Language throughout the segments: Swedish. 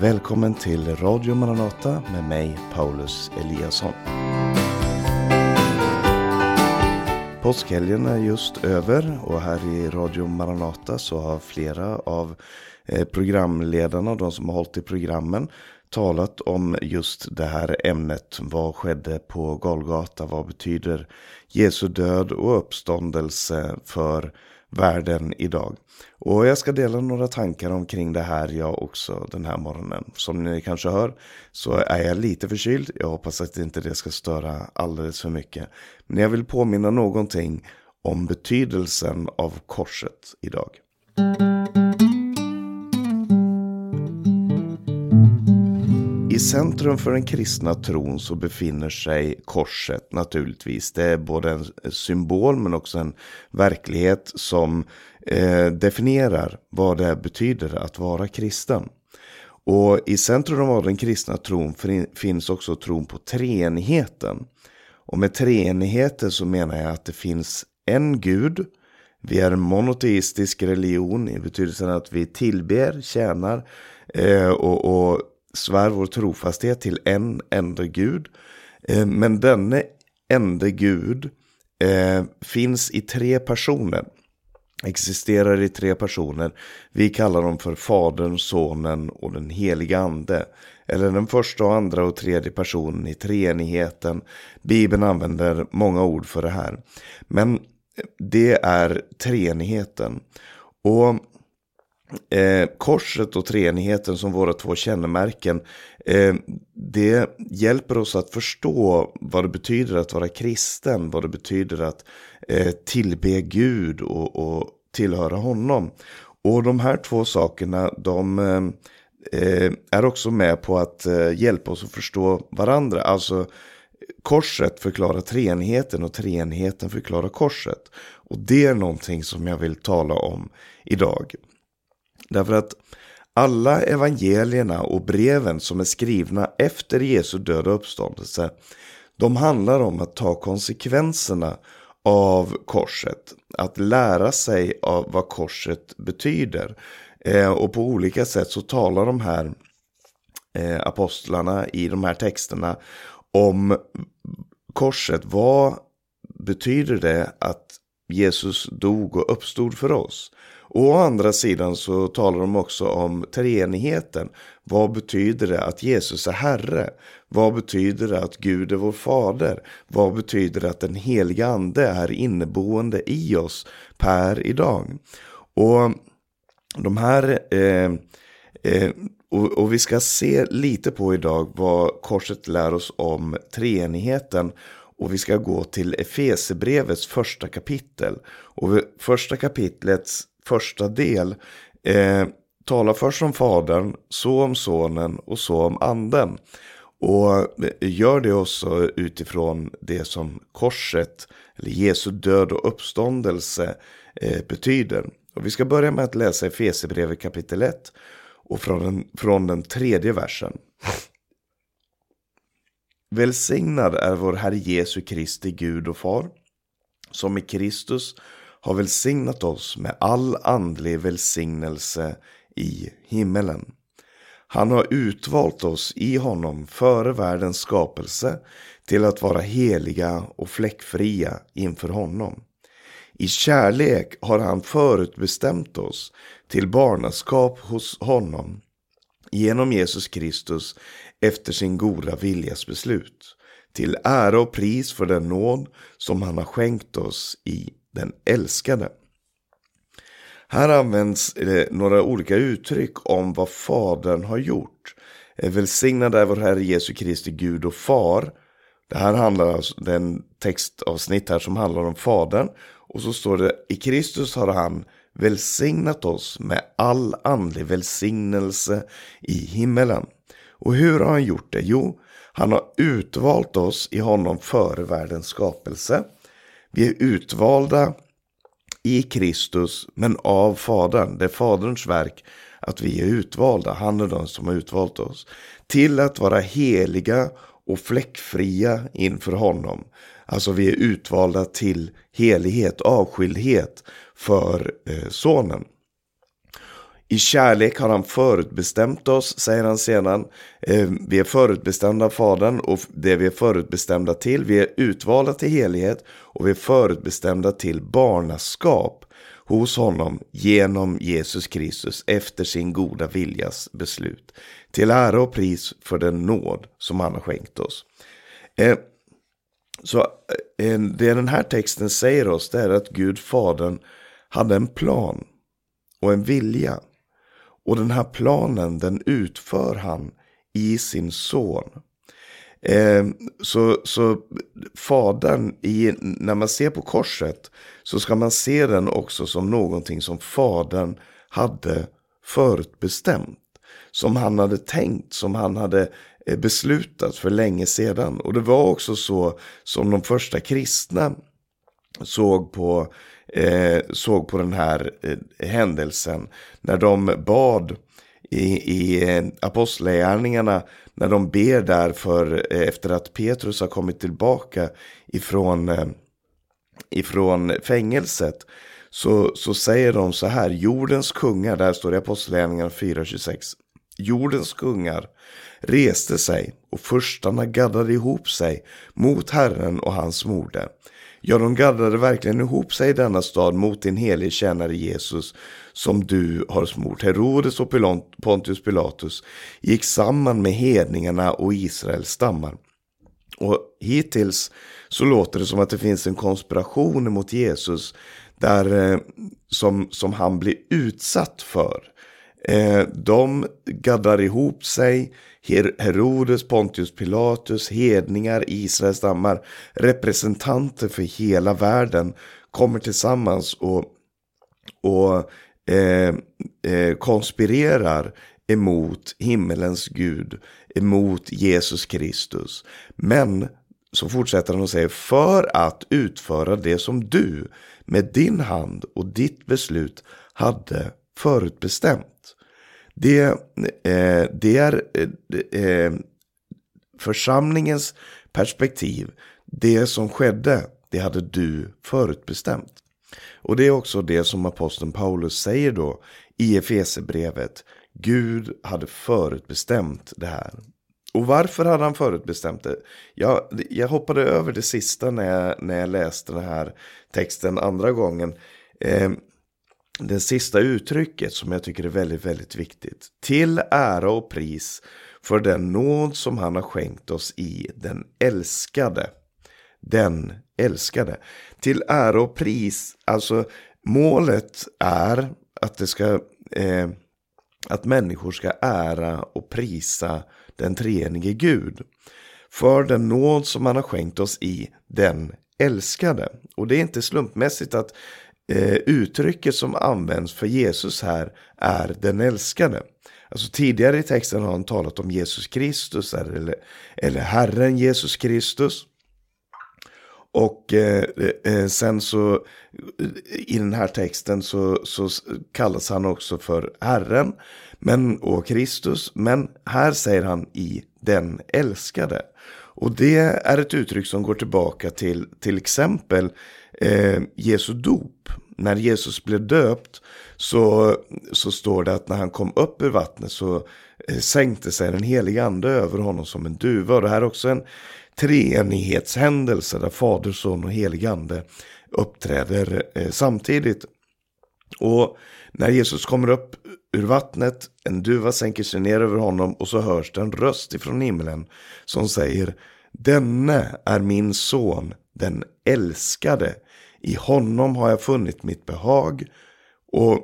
Välkommen till Radio Maranata med mig Paulus Eliasson. Påskhelgen är just över och här i Radio Maranata så har flera av programledarna programledarna, de som har hållit i programmen, talat om just det här ämnet. Vad skedde på Golgata? Vad betyder Jesu död och uppståndelse för världen idag? Och jag ska dela några tankar omkring det här jag också den här morgonen. Som ni kanske hör så är jag lite förkyld. Jag hoppas att inte det ska störa alldeles för mycket. Men jag vill påminna någonting om betydelsen av korset idag. I centrum för den kristna tron så befinner sig korset naturligtvis. Det är både en symbol men också en verklighet som eh, definierar vad det betyder att vara kristen. Och i centrum av den kristna tron finns också tron på treenigheten. Och med treenigheten så menar jag att det finns en gud. Vi är en monoteistisk religion i betydelsen att vi tillber, tjänar eh, och, och svär vår trofasthet till en enda Gud. Eh, men denne enda Gud eh, finns i tre personer. Existerar i tre personer. Vi kallar dem för Fadern, Sonen och den heliga Ande. Eller den första, och andra och tredje personen i treenigheten. Bibeln använder många ord för det här. Men det är treenigheten. Och eh, korset och treenigheten som våra två kännemärken. Eh, det hjälper oss att förstå vad det betyder att vara kristen. Vad det betyder att eh, tillbe Gud och, och tillhöra honom. Och de här två sakerna de eh, eh är också med på att eh, hjälpa oss att förstå varandra. Alltså korset förklarar treenigheten och treenigheten förklarar korset. Och det är någonting som jag vill tala om idag. Därför att alla evangelierna och breven som är skrivna efter Jesu död och uppståndelse, de handlar om att ta konsekvenserna av korset. Att lära sig av vad korset betyder. Eh, och på olika sätt så talar de här eh, apostlarna i de här texterna om korset. Vad betyder det att Jesus dog och uppstod för oss? Och å andra sidan så talar de också om treenigheten. Vad betyder det att Jesus är Herre? Vad betyder det att Gud är vår fader? Vad betyder det att den heliga ande är inneboende i oss per idag? Och de här eh, eh, och, och, vi ska se lite på idag vad korset lär oss om treenigheten. Och vi ska gå till Efesebrevets första kapitel. Och första kapitlets första del eh, talar först om Fadern, så om Sonen och så om Anden. Och eh, gör det också utifrån det som korset, eller Jesu död och uppståndelse eh, betyder. Och vi ska börja med att läsa Efesierbrevet kapitel 1 och från den, från den tredje versen. Välsignad är vår Herre Jesu Kristi Gud och Far, som i Kristus har välsignat oss med all andlig välsignelse i himmelen. Han har utvalt oss i honom före världens skapelse till att vara heliga och fläckfria inför honom. I kärlek har han förutbestämt oss till barnaskap hos honom genom Jesus Kristus efter sin goda viljas beslut till ära och pris för den nåd som han har skänkt oss i den älskade. Här används eh, några olika uttryck om vad Fadern har gjort. Eh, välsignad är vår Herre Jesu Kristi Gud och Far. Det här handlar alltså, den textavsnitt här som handlar om Fadern. Och så står det, i Kristus har han välsignat oss med all andlig välsignelse i himmelen. Och hur har han gjort det? Jo, han har utvalt oss i honom före världens skapelse vi är utvalda i Kristus, men av Fadern. Det är Faderns verk att vi är utvalda. Han är den som har utvalt oss. Till att vara heliga och fläckfria inför honom. Alltså vi är utvalda till helighet, avskildhet för eh, sonen. I kärlek har han förutbestämt oss, säger han sedan. Eh, vi är förutbestämda av Fadern och det vi är förutbestämda till. Vi är utvalda till helighet och vi är förutbestämda till barnaskap hos honom genom Jesus Kristus efter sin goda viljas beslut. Till ära och pris för den nåd som han har skänkt oss. Eh, så eh, det den här texten säger oss det är att Gud, Fadern, hade en plan och en vilja. Och den här planen den utför han i sin son. Eh, så, så fadern, i, när man ser på korset, så ska man se den också som någonting som fadern hade förutbestämt. Som han hade tänkt, som han hade eh, beslutat för länge sedan. Och det var också så som de första kristna såg på eh, såg på den här eh, händelsen. När de bad i, i eh, apostlagärningarna, när de ber där för, eh, efter att Petrus har kommit tillbaka ifrån, eh, ifrån fängelset. Så, så säger de så här, jordens kungar, där står det i Apostlagärningarna 4.26. Jordens kungar reste sig och förstarna gaddade ihop sig mot Herren och hans moder. Ja, de gaddade verkligen ihop sig i denna stad mot din helige tjänare Jesus som du har smort. Herodes och Pontius Pilatus gick samman med hedningarna och Israels stammar. Och hittills så låter det som att det finns en konspiration mot Jesus där, eh, som, som han blir utsatt för. Eh, de gaddar ihop sig, Herodes, Pontius Pilatus, hedningar, Israels stammar, representanter för hela världen kommer tillsammans och, och eh, eh, konspirerar emot himmelens Gud, emot Jesus Kristus. Men så fortsätter han och säger för att utföra det som du med din hand och ditt beslut hade förutbestämt. Det, eh, det är eh, eh, församlingens perspektiv. Det som skedde, det hade du förutbestämt. Och det är också det som aposteln Paulus säger då i Efesebrevet. Gud hade förutbestämt det här. Och varför hade han förutbestämt det? Jag, jag hoppade över det sista när jag, när jag läste den här texten andra gången. Eh, det sista uttrycket som jag tycker är väldigt, väldigt viktigt. Till ära och pris för den nåd som han har skänkt oss i den älskade. Den älskade. Till ära och pris, alltså målet är att det ska eh, att människor ska ära och prisa den treenige Gud. För den nåd som han har skänkt oss i den älskade. Och det är inte slumpmässigt att eh, uttrycket som används för Jesus här är den älskade. Alltså tidigare i texten har han talat om Jesus Kristus eller, eller Herren Jesus Kristus. Och eh, eh, sen så i den här texten så, så kallas han också för Herren men, och Kristus. Men här säger han i den älskade. Och det är ett uttryck som går tillbaka till till exempel eh, Jesu dop. När Jesus blev döpt så, så står det att när han kom upp ur vattnet så eh, sänkte sig den helige ande över honom som en duva. Och det här är också en treenighetshändelse där Fader, Son och helig ande uppträder eh, samtidigt. Och när Jesus kommer upp ur vattnet, en duva sänker sig ner över honom och så hörs det en röst ifrån himlen som säger Denne är min son, den älskade. I honom har jag funnit mitt behag. Och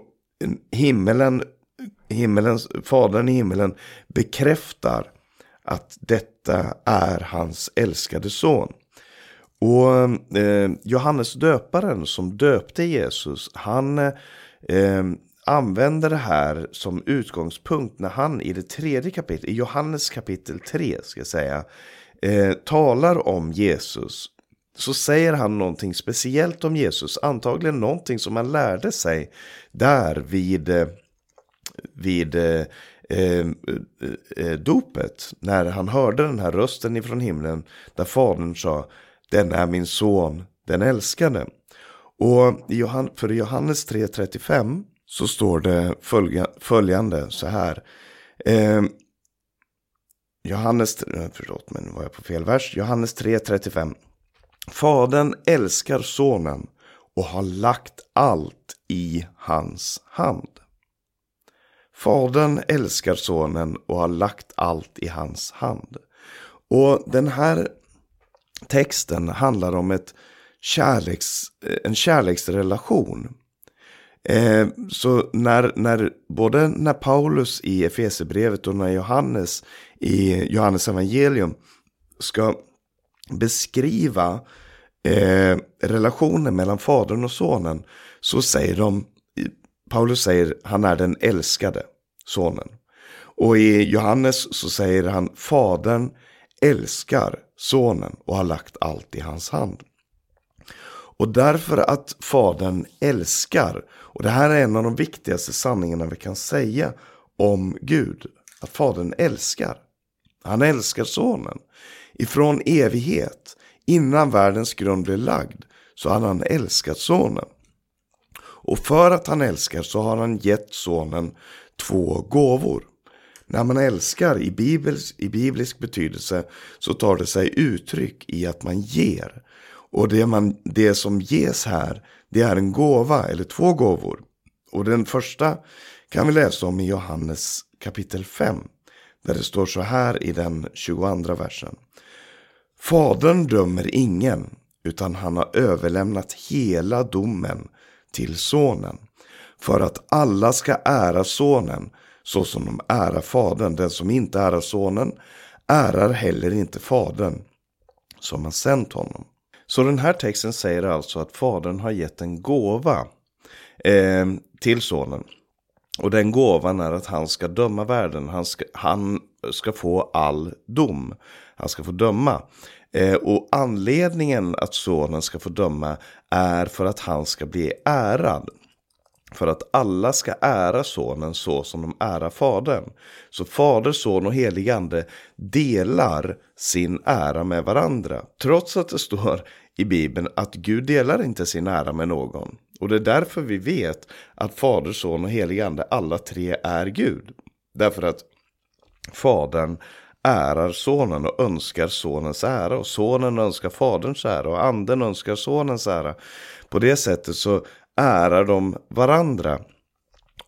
himmelen, himmelens, fadern i himmelen bekräftar att detta är hans älskade son. Och eh, Johannes döparen som döpte Jesus, han eh, använder det här som utgångspunkt när han i det tredje kapitlet, i Johannes kapitel 3 ska jag säga, eh, talar om Jesus så säger han någonting speciellt om Jesus. Antagligen någonting som han lärde sig där vid, eh, vid eh, eh, eh, dopet. När han hörde den här rösten ifrån himlen där fadern sa Den är min son, den älskade. Och för Johannes 3.35 så står det följande så här. Eh, Johannes, förlåt men nu var jag på fel vers. Johannes 3.35. Fadern älskar sonen och har lagt allt i hans hand. Fadern älskar sonen och har lagt allt i hans hand. Och den här texten handlar om ett kärleks, en kärleksrelation. Eh, så när, när, både när Paulus i Efesebrevet och när Johannes i Johannes evangelium ska beskriva eh, relationen mellan fadern och sonen så säger de, Paulus säger han är den älskade sonen. Och i Johannes så säger han fadern älskar sonen och har lagt allt i hans hand. Och därför att fadern älskar, och det här är en av de viktigaste sanningarna vi kan säga om Gud, att fadern älskar. Han älskar sonen. Ifrån evighet, innan världens grund blev lagd, så hade han älskat sonen. Och för att han älskar så har han gett sonen två gåvor. När man älskar i, bibels, i biblisk betydelse så tar det sig uttryck i att man ger. Och det, man, det som ges här, det är en gåva eller två gåvor. Och den första kan vi läsa om i Johannes kapitel 5. Där det står så här i den 22 versen. Fadern dömer ingen, utan han har överlämnat hela domen till sonen. För att alla ska ära sonen så som de ärar fadern. Den som inte ärar sonen ärar heller inte fadern som har sänt honom. Så den här texten säger alltså att fadern har gett en gåva eh, till sonen. Och den gåvan är att han ska döma världen. Han ska, han ska få all dom. Han ska få döma. Eh, och anledningen att sonen ska få döma är för att han ska bli ärad. För att alla ska ära sonen så som de ärar fadern. Så fader, son och helig ande delar sin ära med varandra. Trots att det står i Bibeln att Gud delar inte sin ära med någon. Och det är därför vi vet att fader, son och helig ande alla tre är Gud. Därför att fadern ärar sonen och önskar sonens ära. Och sonen önskar faderns ära och anden önskar sonens ära. På det sättet så ärar de varandra.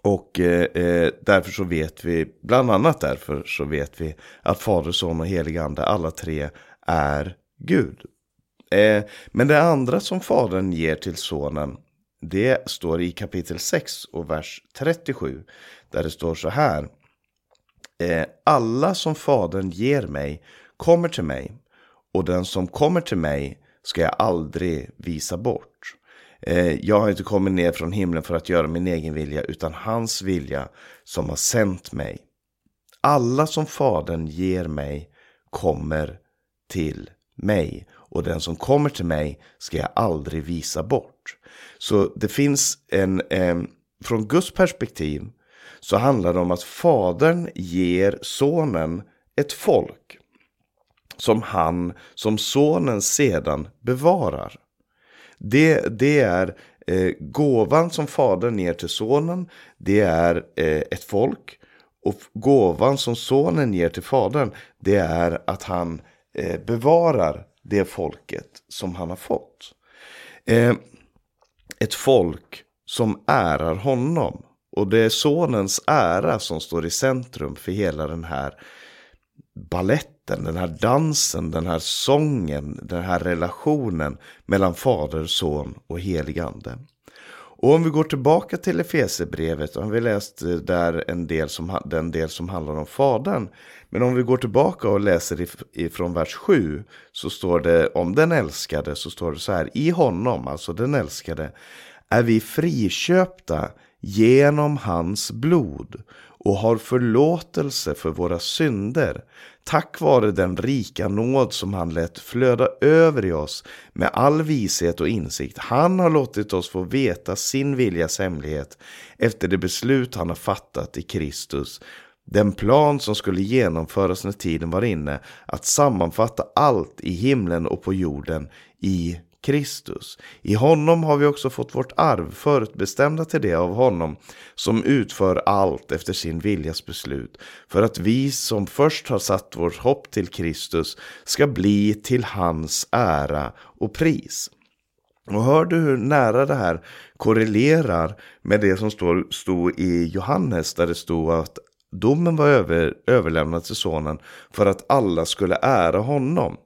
Och eh, eh därför så vet vi, bland annat därför så vet vi att Fader, Son och Helig Ande, alla tre är Gud. Eh, men det andra som Fadern ger till Sonen, det står i kapitel 6 och vers 37. Där det står så här. Eh, alla som Fadern ger mig kommer till mig. Och den som kommer till mig ska jag aldrig visa bort. Eh, jag har inte kommit ner från himlen för att göra min egen vilja, utan hans vilja som har sänt mig. Alla som Fadern ger mig kommer till mig. Och den som kommer till mig ska jag aldrig visa bort. Så det finns en, eh, från Guds perspektiv så handlar det om att Fadern ger sonen ett folk. Som han, som sonen sedan bevarar. Det, det är eh, gåvan som fadern ger till sonen. Det är eh, ett folk. Och gåvan som sonen ger till fadern. Det är att han eh, bevarar det folket som han har fått. Eh, ett folk som ärar honom. Och det är sonens ära som står i centrum för hela den här balletten, den här dansen, den här sången, den här relationen mellan fader, son och helig ande. Och om vi går tillbaka till Efesebrevet, har vi läst eh, där en del som, den del som handlar om fadern. Men om vi går tillbaka och läser ifrån vers 7 så står det om den älskade så står det så här. I honom, alltså den älskade, är vi friköpta genom hans blod och har förlåtelse för våra synder tack vare den rika nåd som han lät flöda över i oss med all vishet och insikt. Han har låtit oss få veta sin viljas hemlighet efter det beslut han har fattat i Kristus. Den plan som skulle genomföras när tiden var inne att sammanfatta allt i himlen och på jorden i Kristus. I honom har vi också fått vårt arv, förutbestämda till det av honom, som utför allt efter sin viljas beslut, för att vi som först har satt vårt hopp till Kristus ska bli till hans ära och pris. Och hör du hur nära det här korrelerar med det som stod, stod i Johannes där det stod att domen var över, överlämnad till sonen för att alla skulle ära honom.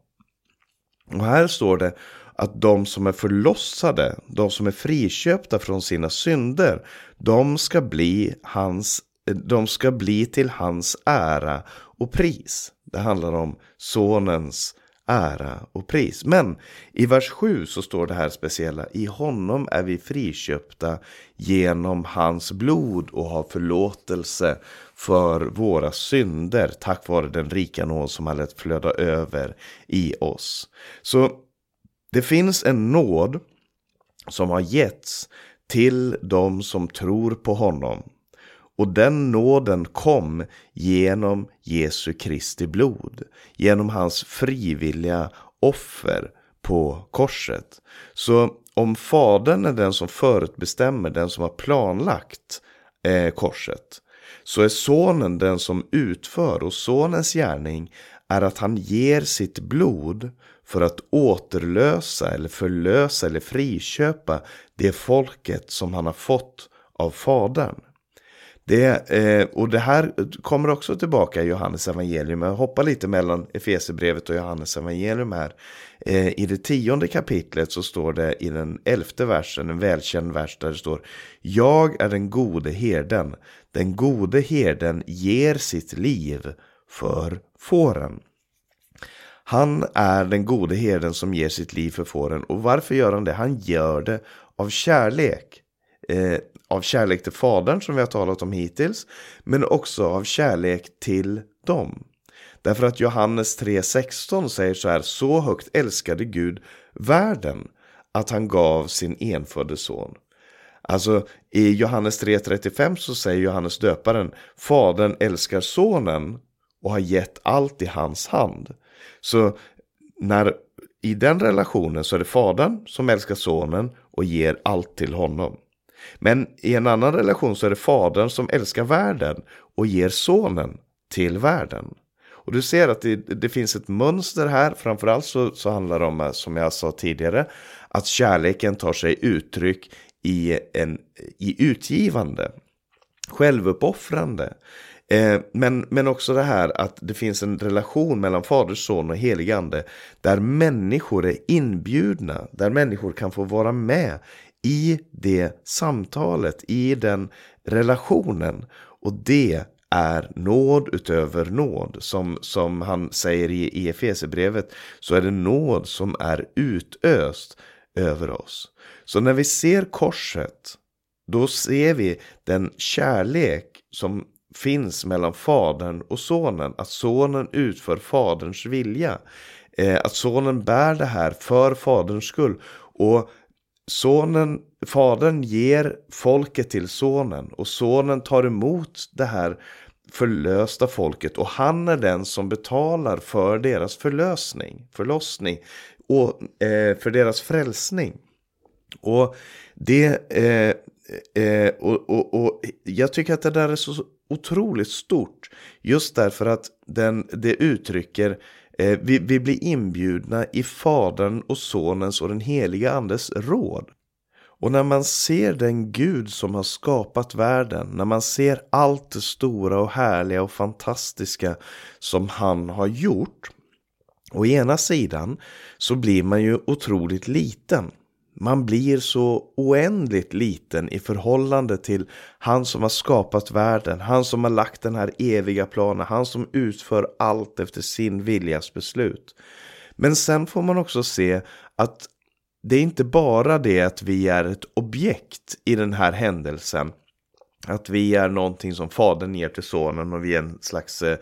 Och här står det att de som är förlossade, de som är friköpta från sina synder, de ska bli, hans, de ska bli till hans ära och pris. Det handlar om sonens ära och pris. Men i vers 7 så står det här speciella. I honom är vi friköpta genom hans blod och har förlåtelse för våra synder tack vare den rika nåd som har lät flöda över i oss. Så det finns en nåd som har getts till de som tror på honom. Och den nåden kom genom Jesu Kristi blod, genom hans frivilliga offer på korset. Så om Fadern är den som förutbestämmer, den som har planlagt eh, korset, så är Sonen den som utför och Sonens gärning är att han ger sitt blod för att återlösa eller förlösa eller friköpa det folket som han har fått av Fadern. Det, eh, och det här kommer också tillbaka i Johannes evangelium. Jag hoppar lite mellan Efesierbrevet och Johannes evangelium här. Eh, I det tionde kapitlet så står det i den elfte versen, en välkänd vers där det står Jag är den gode herden. Den gode herden ger sitt liv för fåren. Han är den gode herden som ger sitt liv för fåren. Och varför gör han det? Han gör det av kärlek. Eh, av kärlek till Fadern som vi har talat om hittills. Men också av kärlek till dem. Därför att Johannes 3.16 säger så här. Så högt älskade Gud världen att han gav sin enfödde son. Alltså i Johannes 3.35 så säger Johannes döparen Fadern älskar sonen och har gett allt i hans hand. Så när i den relationen så är det fadern som älskar sonen och ger allt till honom. Men i en annan relation så är det fadern som älskar världen och ger sonen till världen. Och du ser att det, det finns ett mönster här. Framförallt så, så handlar det om, eh, som jag sa tidigare, att kärleken tar sig uttryck i, en, i utgivande, självuppoffrande. Eh, men, men också det här att det finns en relation mellan Fader, Son och Heligande där människor är inbjudna, där människor kan få vara med i det samtalet, i den relationen. Och det är nåd utöver nåd. Som, som han säger i, i Efesierbrevet så är det nåd som är utöst över oss. Så när vi ser korset, då ser vi den kärlek som finns mellan fadern och sonen. Att sonen utför faderns vilja. Eh, att sonen bär det här för faderns skull. Och sonen, fadern ger folket till sonen. Och sonen tar emot det här förlösta folket. Och han är den som betalar för deras förlösning, förlossning. Och eh, för deras frälsning. Och det... Eh, Eh, och, och, och, jag tycker att det där är så otroligt stort. Just därför att den, det uttrycker, eh, vi, vi blir inbjudna i Fadern och Sonens och den heliga Andes råd. Och när man ser den Gud som har skapat världen, när man ser allt det stora och härliga och fantastiska som han har gjort. Å ena sidan så blir man ju otroligt liten. Man blir så oändligt liten i förhållande till han som har skapat världen, han som har lagt den här eviga planen, han som utför allt efter sin viljas beslut. Men sen får man också se att det är inte bara det att vi är ett objekt i den här händelsen. Att vi är någonting som fadern ger till sonen och vi är en slags eh,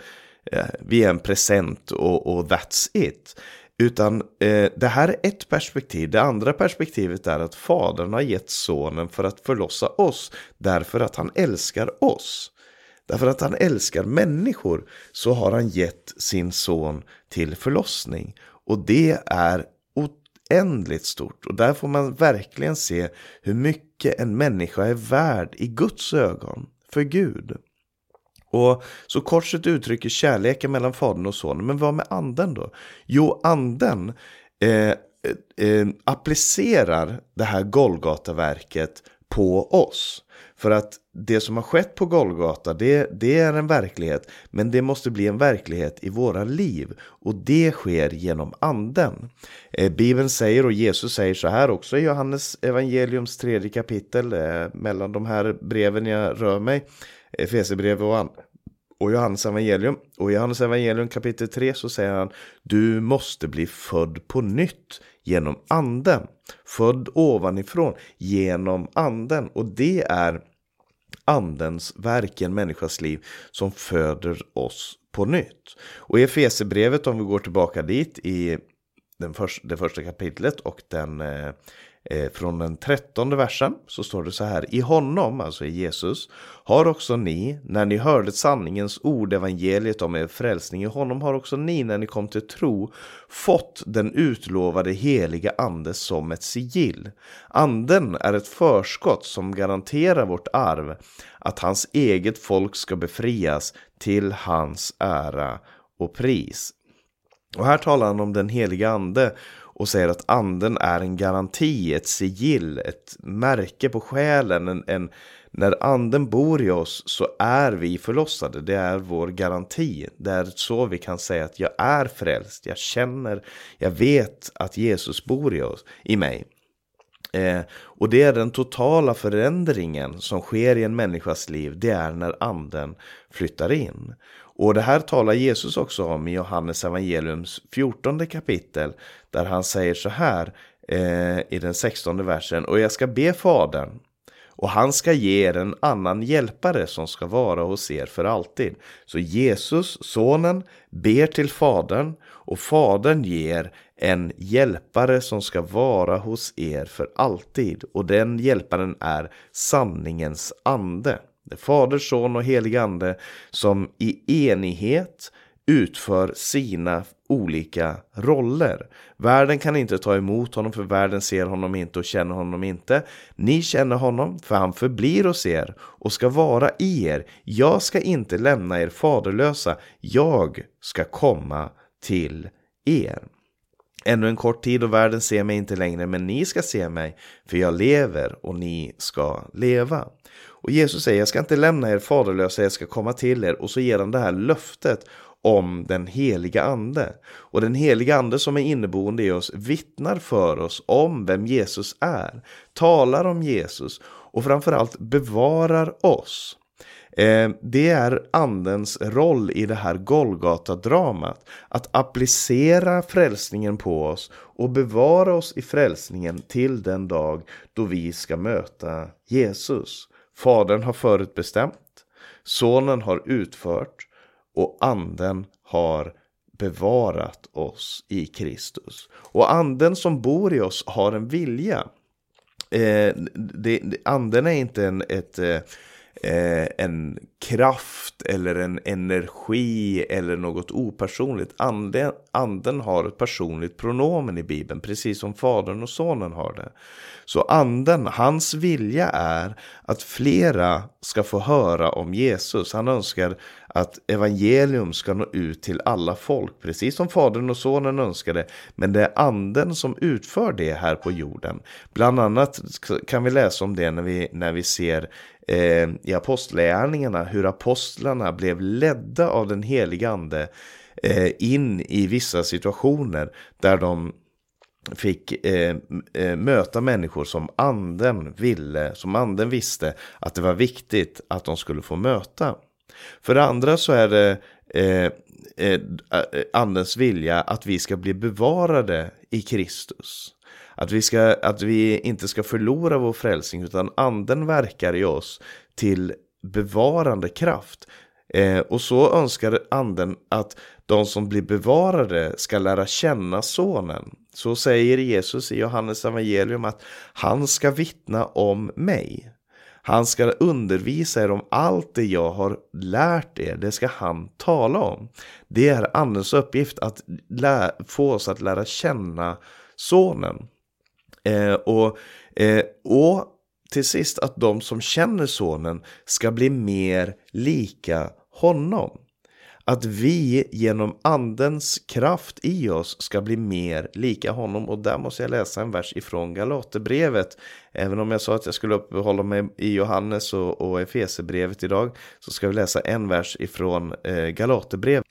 eh vi är en present och, och that's it. Utan eh, det här är ett perspektiv. Det andra perspektivet är att Fadern har gett sonen för att förlossa oss. Därför att han älskar oss. Därför att han älskar människor så har han gett sin son till förlossning. Och det är oändligt stort. Och där får man verkligen se hur mycket en människa är värd i Guds ögon, för Gud. Och Så korset uttrycker kärleken mellan fadern och sonen, men vad med anden då? Jo, anden eh, eh, eh applicerar det här Golgataverket på oss. För att det som har skett på Golgata, det, det är en verklighet. Men det måste bli en verklighet i våra liv. Och det sker genom anden. Eh, Bibeln säger, och Jesus säger så här också i Johannes evangeliums tredje kapitel. Eh, mellan de här breven jag rör mig. Efesierbrevet och, och Johannes evangelium. Och i Johannes evangelium kapitel 3 så säger han. Du måste bli född på nytt genom anden. Född ovanifrån genom anden. Och det är andens verk i en människas liv som föder oss på nytt. Och i Efesierbrevet, om vi går tillbaka dit i den för, det första kapitlet och den Eh, Eh, från den trettonde versen så står det så här. I honom, alltså i Jesus, har också ni, när ni hörde sanningens ord, evangeliet om er frälsning, i honom har också ni, när ni kom till tro, fått den utlovade heliga ande som ett sigill. Anden är ett förskott som garanterar vårt arv, att hans eget folk ska befrias till hans ära och pris. Och här talar han om den heliga ande och säger att anden är en garanti, ett sigill, ett märke på själen. En, en, när anden bor i oss så är vi förlossade. Det är vår garanti. Det är så vi kan säga att jag är frälst. Jag känner, jag vet att Jesus bor i, oss, i mig. Eh, och det är den totala förändringen som sker i en människas liv. Det är när anden flyttar in. Och det här talar Jesus också om i Johannes evangeliums 14 kapitel. Där han säger så här eh, i den 16 versen. Och jag ska be fadern och han ska ge er en annan hjälpare som ska vara hos er för alltid. Så Jesus, sonen, ber till fadern och fadern ger en hjälpare som ska vara hos er för alltid. Och den hjälparen är sanningens ande. Det är Fader, Son och helig Ande som i enighet utför sina olika roller. Världen kan inte ta emot honom för världen ser honom inte och känner honom inte. Ni känner honom för han förblir hos er och ska vara i er. Jag ska inte lämna er faderlösa. Jag ska komma till er. Ännu en kort tid och världen ser mig inte längre, men ni ska se mig, för jag lever och ni ska leva. Och Jesus säger, jag ska inte lämna er faderlösa, jag ska komma till er. Och så ger han det här löftet om den heliga ande. Och den heliga ande som är inneboende i oss vittnar för oss om vem Jesus är, talar om Jesus och framförallt bevarar oss. Eh, det är andens roll i det här Golgata-dramat. Att applicera frälsningen på oss och bevara oss i frälsningen till den dag då vi ska möta Jesus. Fadern har förutbestämt, sonen har utfört och anden har bevarat oss i Kristus. Och anden som bor i oss har en vilja. Eh, det, anden är inte en, ett, eh, eh, en kraft eller en energi eller något opersonligt. Anden, anden har ett personligt pronomen i Bibeln, precis som Fadern och Sonen har det. Så anden, hans vilja är att flera ska få höra om Jesus. Han önskar att evangelium ska nå ut till alla folk, precis som Fadern och Sonen önskade. Men det är anden som utför det här på jorden. Bland annat kan vi läsa om det när vi, när vi ser eh, i apostlärningarna hur apostlarna blev ledda av den heliga ande eh, in i vissa situationer där de fick eh, eh, möta människor som anden ville, som anden visste att det var viktigt att de skulle få möta. För det andra så är det eh, eh andens vilja att vi ska bli bevarade i Kristus. Att vi, ska, att vi inte ska förlora vår frälsning utan anden verkar i oss till bevarande kraft. Eh, och så önskar anden att de som blir bevarade ska lära känna sonen. Så säger Jesus i Johannes evangelium att han ska vittna om mig. Han ska undervisa er om allt det jag har lärt er. Det ska han tala om. Det är andens uppgift att få oss att lära känna sonen. Eh, och, eh, och till sist att de som känner sonen ska bli mer lika honom. Att vi genom andens kraft i oss ska bli mer lika honom. Och där måste jag läsa en vers ifrån Galaterbrevet. Även om jag sa att jag skulle uppehålla mig i Johannes och, och Efesebrevet idag. Så ska vi läsa en vers ifrån eh, Galaterbrevet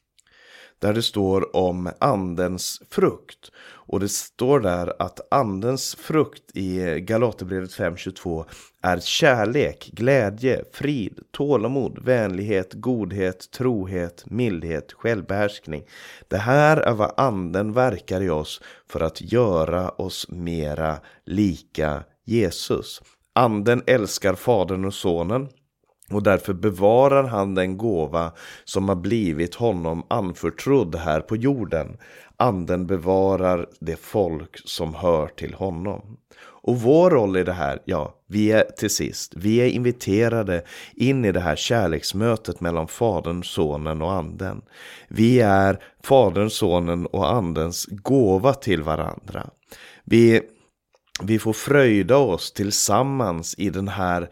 där det står om andens frukt. Och det står där att andens frukt i Galaterbrevet 5.22 är kärlek, glädje, frid, tålamod, vänlighet, godhet, trohet, mildhet, självbehärskning. Det här är vad anden verkar i oss för att göra oss mera lika Jesus. Anden älskar Fadern och Sonen och därför bevarar han den gåva som har blivit honom anförtrodd här på jorden. Anden bevarar det folk som hör till honom. Och vår roll i det här, ja, vi är till sist, vi är inviterade in i det här kärleksmötet mellan Fadern, Sonen och Anden. Vi är Fadern, Sonen och Andens gåva till varandra. Vi, vi får fröjda oss tillsammans i den här Eh,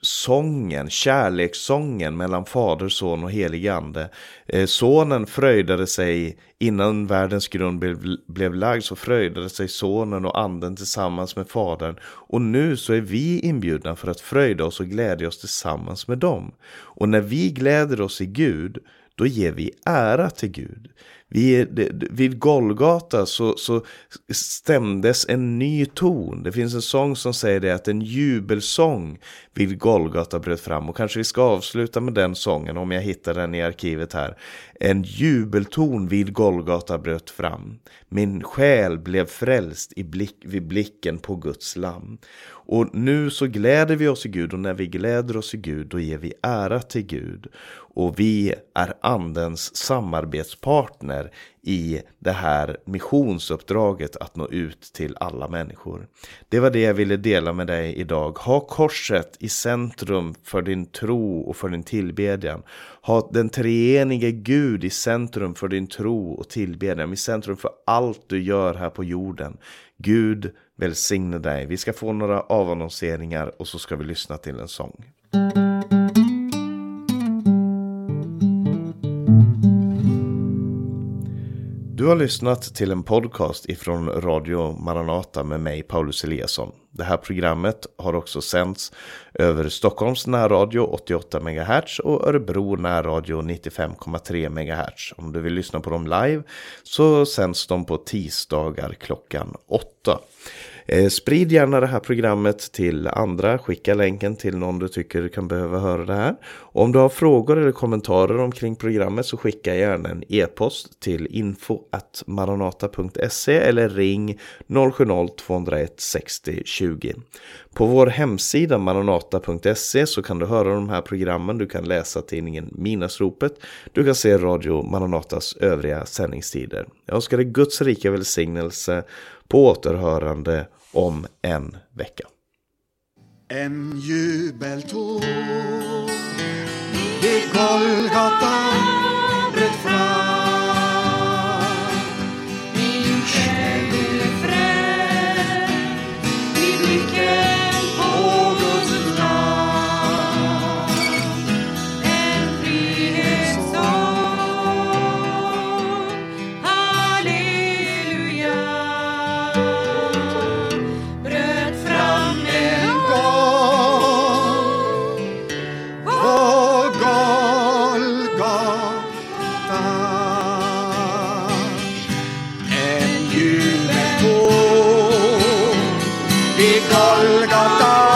sången, kärlekssången mellan fader, son och helig ande. Eh, sonen fröjdade sig innan världens grund blev, blev lagd så fröjdade sig sonen och anden tillsammans med fadern. Och nu så är vi inbjudna för att fröjda oss och glädja oss tillsammans med dem. Och när vi gläder oss i Gud, då ger vi ära till Gud. Vid, vid Golgata så, så stämdes en ny ton. Det finns en sång som säger det att en jubelsång vid Golgata bröt fram. Och kanske vi ska avsluta med den sången om jag hittar den i arkivet här. En jubelton vid Golgata bröt fram. Min själ blev frälst i blick, vid blicken på Guds lamm. Och nu så gläder vi oss i Gud och när vi gläder oss i Gud då ger vi ära till Gud. Och vi är andens samarbetspartner i det här missionsuppdraget att nå ut till alla människor. Det var det jag ville dela med dig idag. Ha korset i centrum för din tro och för din tillbedjan. Ha den treenige Gud i centrum för din tro och tillbedjan. I centrum för allt du gör här på jorden. Gud välsigne dig. Vi ska få några avannonseringar och så ska vi lyssna till en sång. Du har lyssnat till en podcast ifrån Radio Maranata med mig, Paulus Eliasson. Det här programmet har också sänts över Stockholms närradio 88 MHz och Örebro närradio 95,3 MHz. Om du vill lyssna på dem live så sänds de på tisdagar klockan 8. Eh, sprid gärna det här programmet till andra. Skicka länken till någon du tycker kan behöva höra det här. Och om du har frågor eller kommentarer omkring programmet så skicka gärna en e-post till info.maranata.se eller ring 070-201 60 20. På vår hemsida maranata.se så kan du höra de här programmen. Du kan läsa tidningen Minasropet. Du kan se Radio Maranatas övriga sändningstider. Jag önskar dig Guds rika välsignelse på återhörande om en vecka. En jubeltåg vid Golgata Golgata